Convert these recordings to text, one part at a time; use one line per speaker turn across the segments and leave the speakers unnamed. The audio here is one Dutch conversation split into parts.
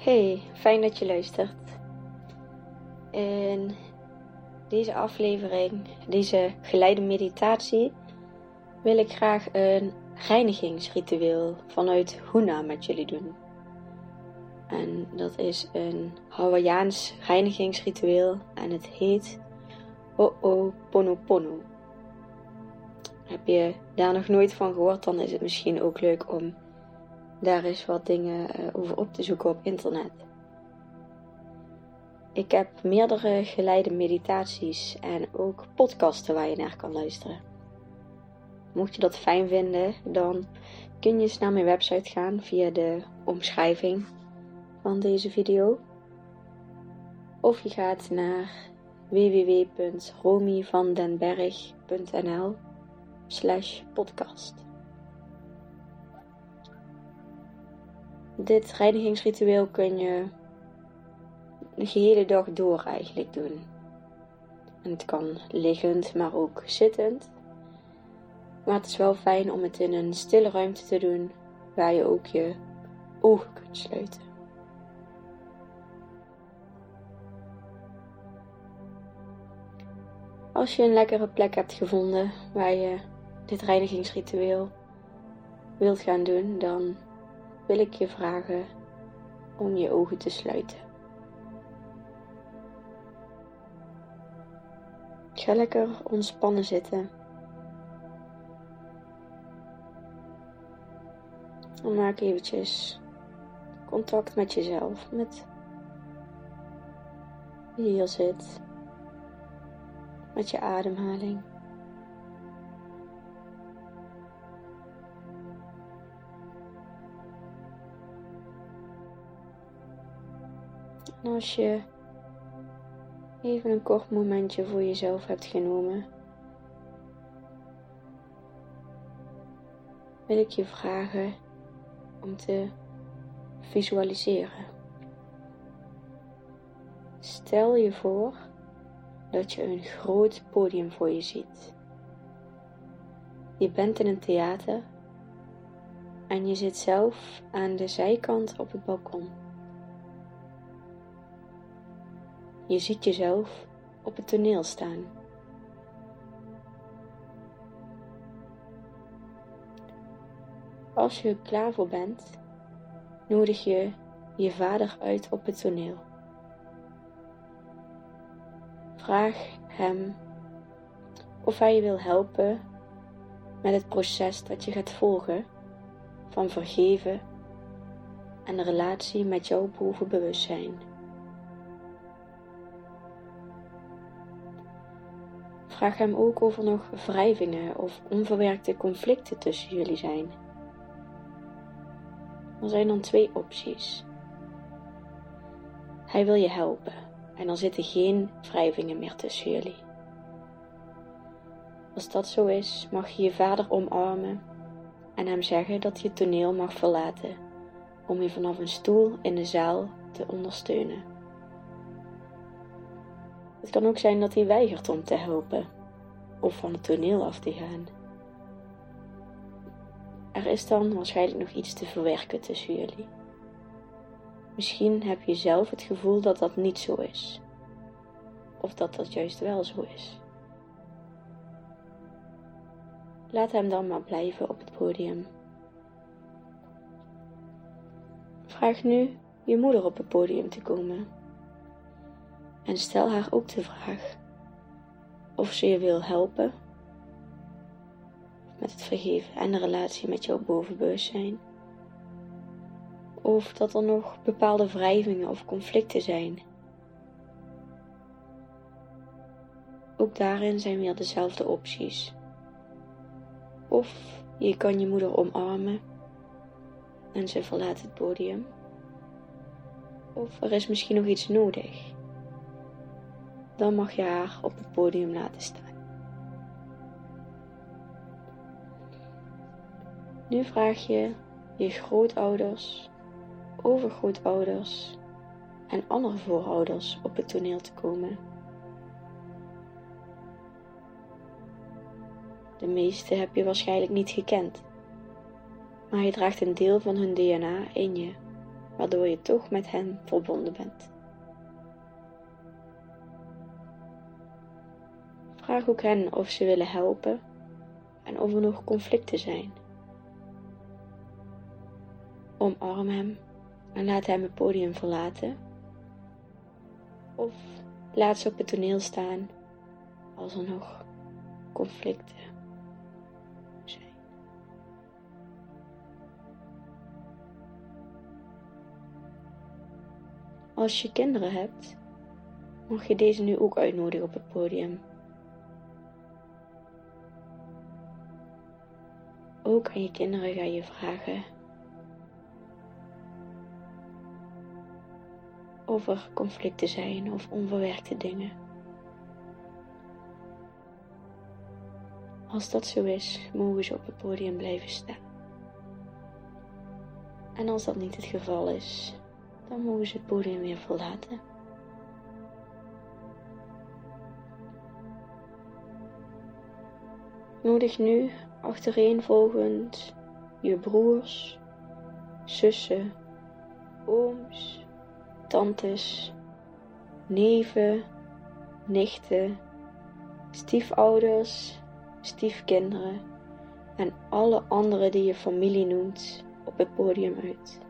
Hey, fijn dat je luistert. In deze aflevering, deze geleide meditatie, wil ik graag een reinigingsritueel vanuit Huna met jullie doen. En dat is een Hawaiiaans reinigingsritueel en het heet Ho'oponopono. Heb je daar nog nooit van gehoord, dan is het misschien ook leuk om daar eens wat dingen eh, over op te zoeken op internet. Ik heb meerdere geleide meditaties en ook podcasten waar je naar kan luisteren. Mocht je dat fijn vinden, dan kun je eens naar mijn website gaan via de omschrijving van deze video. Of je gaat naar www.romyvandenberg.nl slash podcast. Dit reinigingsritueel kun je de gehele dag door eigenlijk doen. En het kan liggend, maar ook zittend. Maar het is wel fijn om het in een stille ruimte te doen waar je ook je ogen kunt sluiten. Als je een lekkere plek hebt gevonden waar je dit reinigingsritueel wilt gaan doen, dan wil ik je vragen om je ogen te sluiten. Ga lekker ontspannen zitten. En maak eventjes contact met jezelf, met wie hier zit, met je ademhaling. En als je even een kort momentje voor jezelf hebt genomen, wil ik je vragen om te visualiseren. Stel je voor dat je een groot podium voor je ziet. Je bent in een theater en je zit zelf aan de zijkant op het balkon. Je ziet jezelf op het toneel staan. Als je er klaar voor bent, nodig je je vader uit op het toneel. Vraag hem of hij je wil helpen met het proces dat je gaat volgen van vergeven en de relatie met jouw bovenbewustzijn. Vraag hem ook of er nog wrijvingen of onverwerkte conflicten tussen jullie zijn. Er zijn dan twee opties. Hij wil je helpen en er zitten geen wrijvingen meer tussen jullie. Als dat zo is, mag je je vader omarmen en hem zeggen dat je het toneel mag verlaten om je vanaf een stoel in de zaal te ondersteunen. Het kan ook zijn dat hij weigert om te helpen of van het toneel af te gaan. Er is dan waarschijnlijk nog iets te verwerken tussen jullie. Misschien heb je zelf het gevoel dat dat niet zo is, of dat dat juist wel zo is. Laat hem dan maar blijven op het podium. Vraag nu je moeder op het podium te komen en stel haar ook de vraag of ze je wil helpen met het vergeven en de relatie met jouw bovenbewustzijn. Of dat er nog bepaalde wrijvingen of conflicten zijn. Ook daarin zijn weer dezelfde opties. Of je kan je moeder omarmen en ze verlaat het podium. Of er is misschien nog iets nodig dan mag je haar op het podium laten staan. Nu vraag je je grootouders, overgrootouders en andere voorouders op het toneel te komen. De meeste heb je waarschijnlijk niet gekend, maar je draagt een deel van hun DNA in je, waardoor je toch met hen verbonden bent. Vraag ook hen of ze willen helpen en of er nog conflicten zijn. Omarm hem en laat hem het podium verlaten. Of laat ze op het toneel staan als er nog conflicten zijn. Als je kinderen hebt, mag je deze nu ook uitnodigen op het podium. Ook aan je kinderen ga je vragen of er conflicten zijn of onverwerkte dingen. Als dat zo is, mogen ze op het podium blijven staan. En als dat niet het geval is, dan mogen ze het podium weer verlaten. Nodig nu achtereenvolgend je broers, zussen, ooms, tantes, neven, nichten, stiefouders, stiefkinderen en alle anderen die je familie noemt op het podium uit.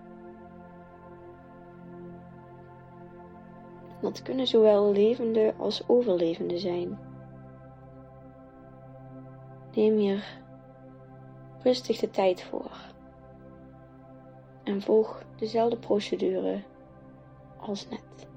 Dat kunnen zowel levende als overlevende zijn. Neem hier rustig de tijd voor en volg dezelfde procedure als net.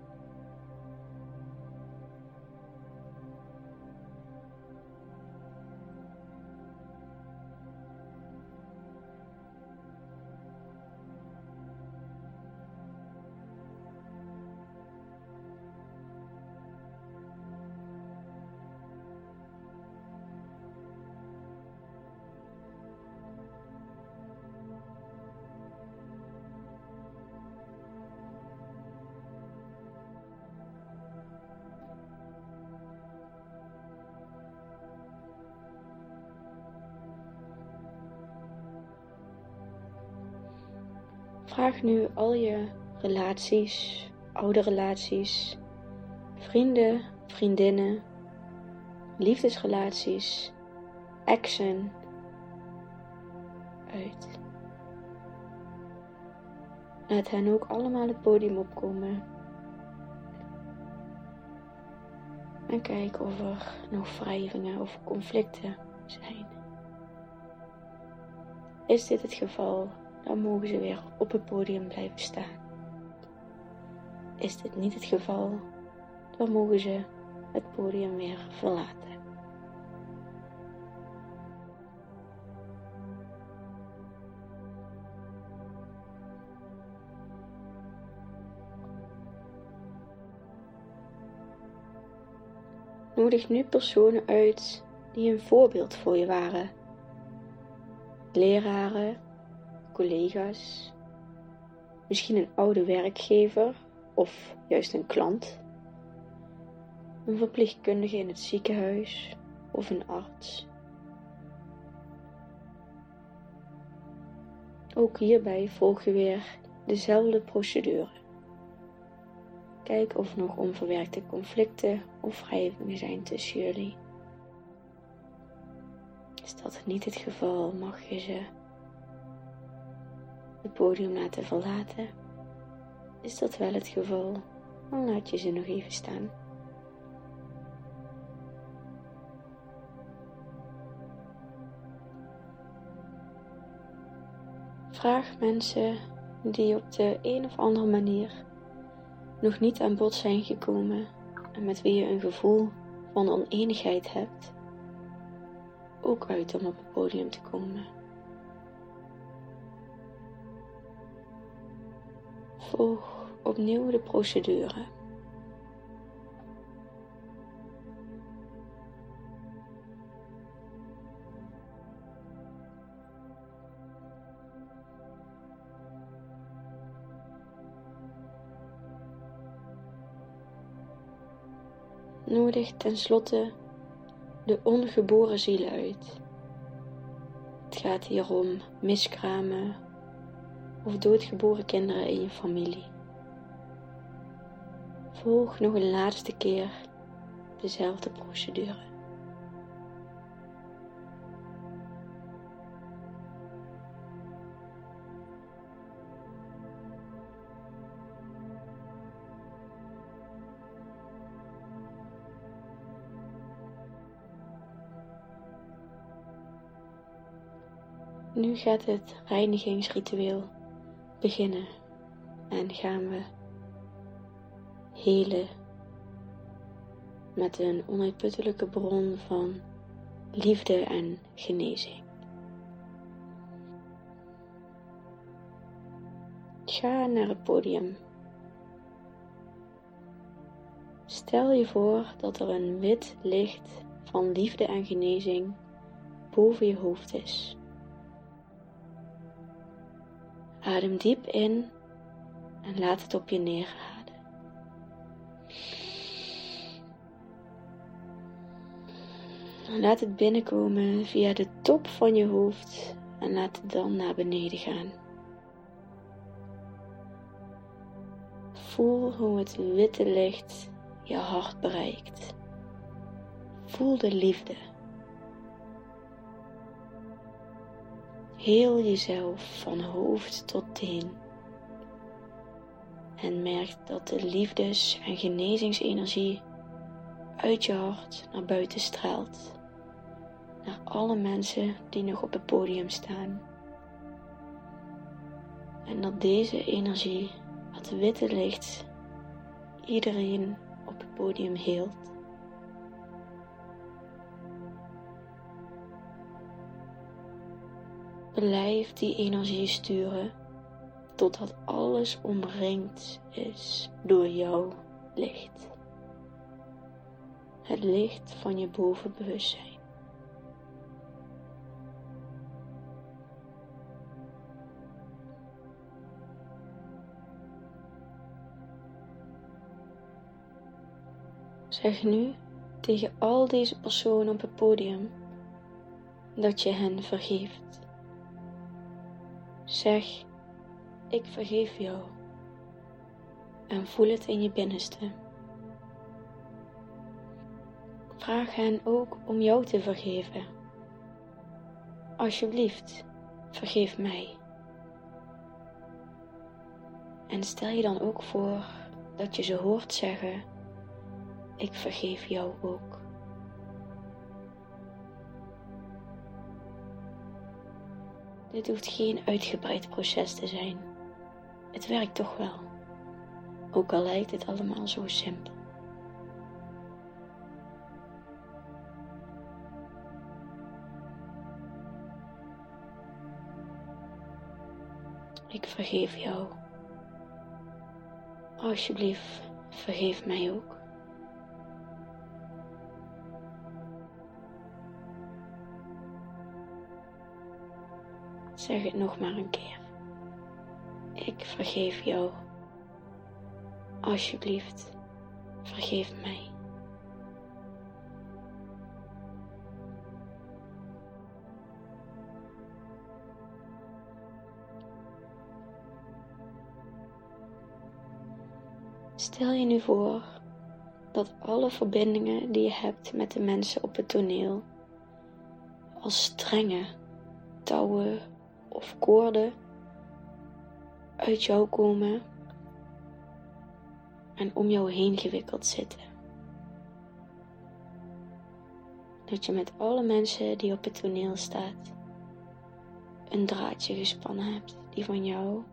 Vraag nu al je relaties, oude relaties, vrienden, vriendinnen, liefdesrelaties, exen uit. Laat hen ook allemaal het podium opkomen. En kijk of er nog wrijvingen of conflicten zijn. Is dit het geval? Dan mogen ze weer op het podium blijven staan. Is dit niet het geval, dan mogen ze het podium weer verlaten. Nodig nu personen uit die een voorbeeld voor je waren. Leraren, collega's, misschien een oude werkgever of juist een klant, een verpleegkundige in het ziekenhuis of een arts. Ook hierbij volg je weer dezelfde procedure. Kijk of nog onverwerkte conflicten of wrijvingen zijn tussen jullie. Is dat niet het geval, mag je ze het podium laten verlaten. Is dat wel het geval? Dan laat je ze nog even staan. Vraag mensen die op de een of andere manier nog niet aan bod zijn gekomen en met wie je een gevoel van oneenigheid hebt, ook uit om op het podium te komen. Volg opnieuw de procedure. Nodig tenslotte de ongeboren ziel uit. Het gaat hier om miskramen, of doodgeboren kinderen in je familie. Volg nog een laatste keer dezelfde procedure. Nu gaat het reinigingsritueel beginnen en gaan we helen met een onuitputtelijke bron van liefde en genezing. Ga naar het podium. Stel je voor dat er een wit licht van liefde en genezing boven je hoofd is. Adem diep in en laat het op je neerhalen. Laat het binnenkomen via de top van je hoofd en laat het dan naar beneden gaan. Voel hoe het witte licht je hart bereikt. Voel de liefde. Heel jezelf van hoofd tot teen. En merk dat de liefdes- en genezingsenergie uit je hart naar buiten straalt. Naar alle mensen die nog op het podium staan. En dat deze energie, het witte licht, iedereen op het podium heelt. Blijf die energie sturen totdat alles omringd is door jouw licht. Het licht van je bovenbewustzijn. Zeg nu tegen al deze personen op het podium dat je hen vergeeft. Zeg, ik vergeef jou. En voel het in je binnenste. Vraag hen ook om jou te vergeven. Alsjeblieft, vergeef mij. En stel je dan ook voor dat je ze hoort zeggen: Ik vergeef jou ook. Dit hoeft geen uitgebreid proces te zijn. Het werkt toch wel, ook al lijkt het allemaal zo simpel. Ik vergeef jou. Alsjeblieft, vergeef mij ook. Zeg het nog maar een keer. Ik vergeef jou. Alsjeblieft, vergeef mij. Stel je nu voor dat alle verbindingen die je hebt met de mensen op het toneel als strenge touwen of koorden uit jou komen en om jou heen gewikkeld zitten. Dat je met alle mensen die op het toneel staat een draadje gespannen hebt die van jou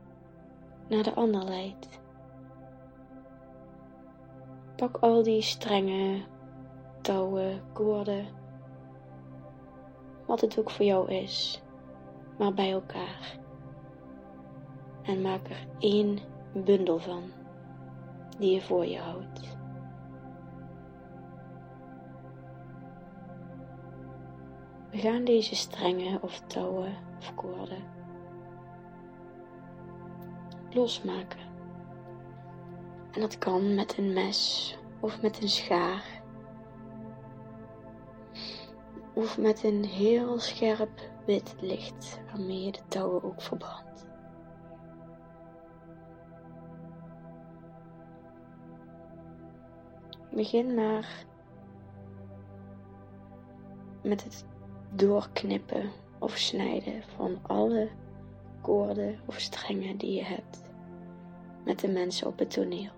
naar de ander leidt. Pak al die strenge touwen, koorden, wat het ook voor jou is maar bij elkaar. En maak er één bundel van die je voor je houdt. We gaan deze strengen of touwen of koorden losmaken. En dat kan met een mes of met een schaar. Of met een heel scherp wit licht waarmee je de touwen ook verbrandt. Begin maar met het doorknippen of snijden van alle koorden of strengen die je hebt met de mensen op het toneel.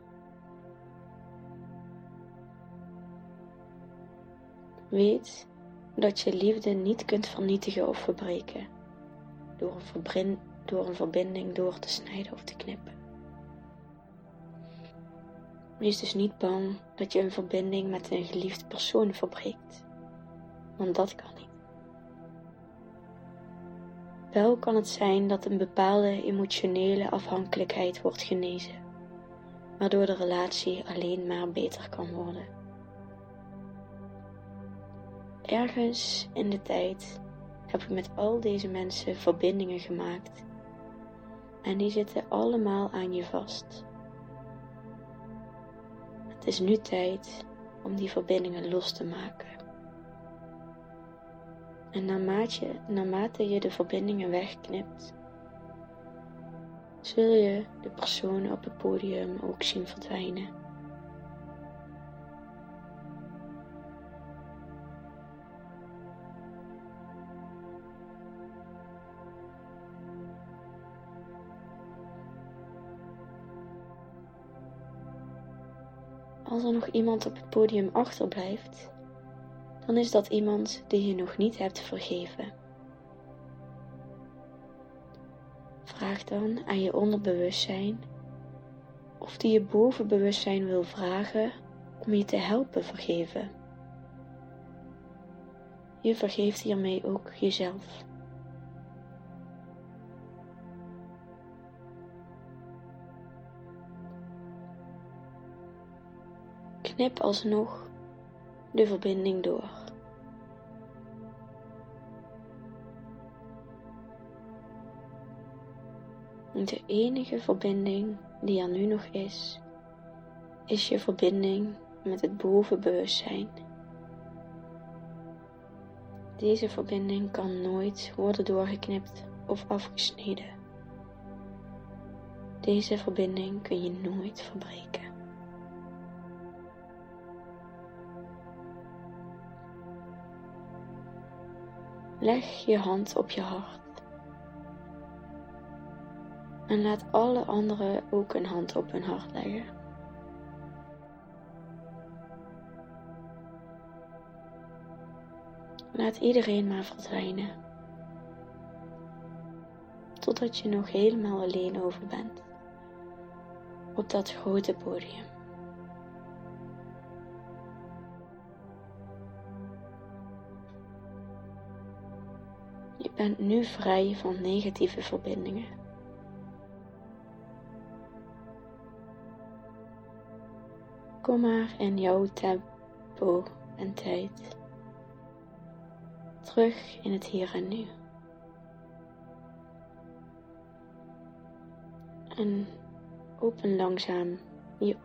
Weet dat je liefde niet kunt vernietigen of verbreken door een, door een verbinding door te snijden of te knippen. Wees dus niet bang dat je een verbinding met een geliefde persoon verbreekt, want dat kan niet. Wel kan het zijn dat een bepaalde emotionele afhankelijkheid wordt genezen, waardoor de relatie alleen maar beter kan worden. Ergens in de tijd heb ik met al deze mensen verbindingen gemaakt en die zitten allemaal aan je vast. Het is nu tijd om die verbindingen los te maken. En naarmate naarmate je de verbindingen wegknipt, zul je de personen op het podium ook zien verdwijnen. Als er nog iemand op het podium achterblijft, dan is dat iemand die je nog niet hebt vergeven. Vraag dan aan je onderbewustzijn of die je bovenbewustzijn wil vragen om je te helpen vergeven. Je vergeeft hiermee ook jezelf. Knip alsnog de verbinding door. De enige verbinding die er nu nog is, is je verbinding met het bovenbewustzijn. Deze verbinding kan nooit worden doorgeknipt of afgesneden. Deze verbinding kun je nooit verbreken. Leg je hand op je hart. En laat alle anderen ook een hand op hun hart leggen. Laat iedereen maar verdwijnen. Totdat je nog helemaal alleen over bent. Op dat grote podium. Bent nu vrij van negatieve verbindingen. Kom maar in jouw tempo en tijd. Terug in het hier en nu. En open langzaam je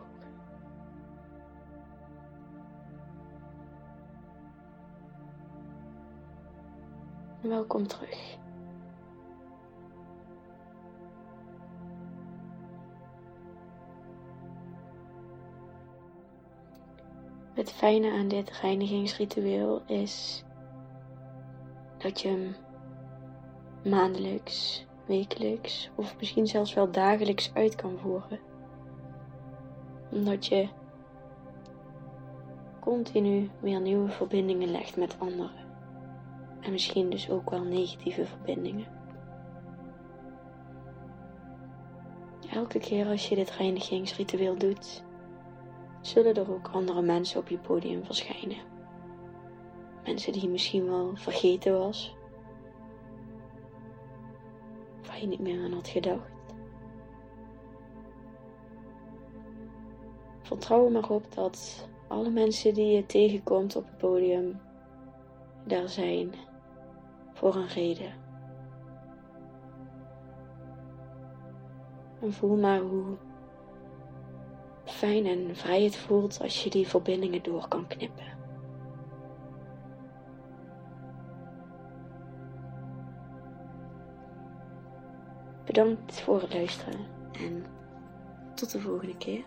Welkom terug. Het fijne aan dit reinigingsritueel is dat je hem maandelijks, wekelijks of misschien zelfs wel dagelijks uit kan voeren. Omdat je continu weer nieuwe verbindingen legt met anderen en misschien dus ook wel negatieve verbindingen. Elke keer als je dit reinigingsritueel doet, zullen er ook andere mensen op je podium verschijnen. Mensen die je misschien wel vergeten was, waar je niet meer aan had gedacht. Vertrouw er maar op dat alle mensen die je tegenkomt op het podium daar zijn voor een reden. En voel maar hoe fijn en vrij het voelt als je die verbindingen door kan knippen. Bedankt voor het luisteren en tot de volgende keer.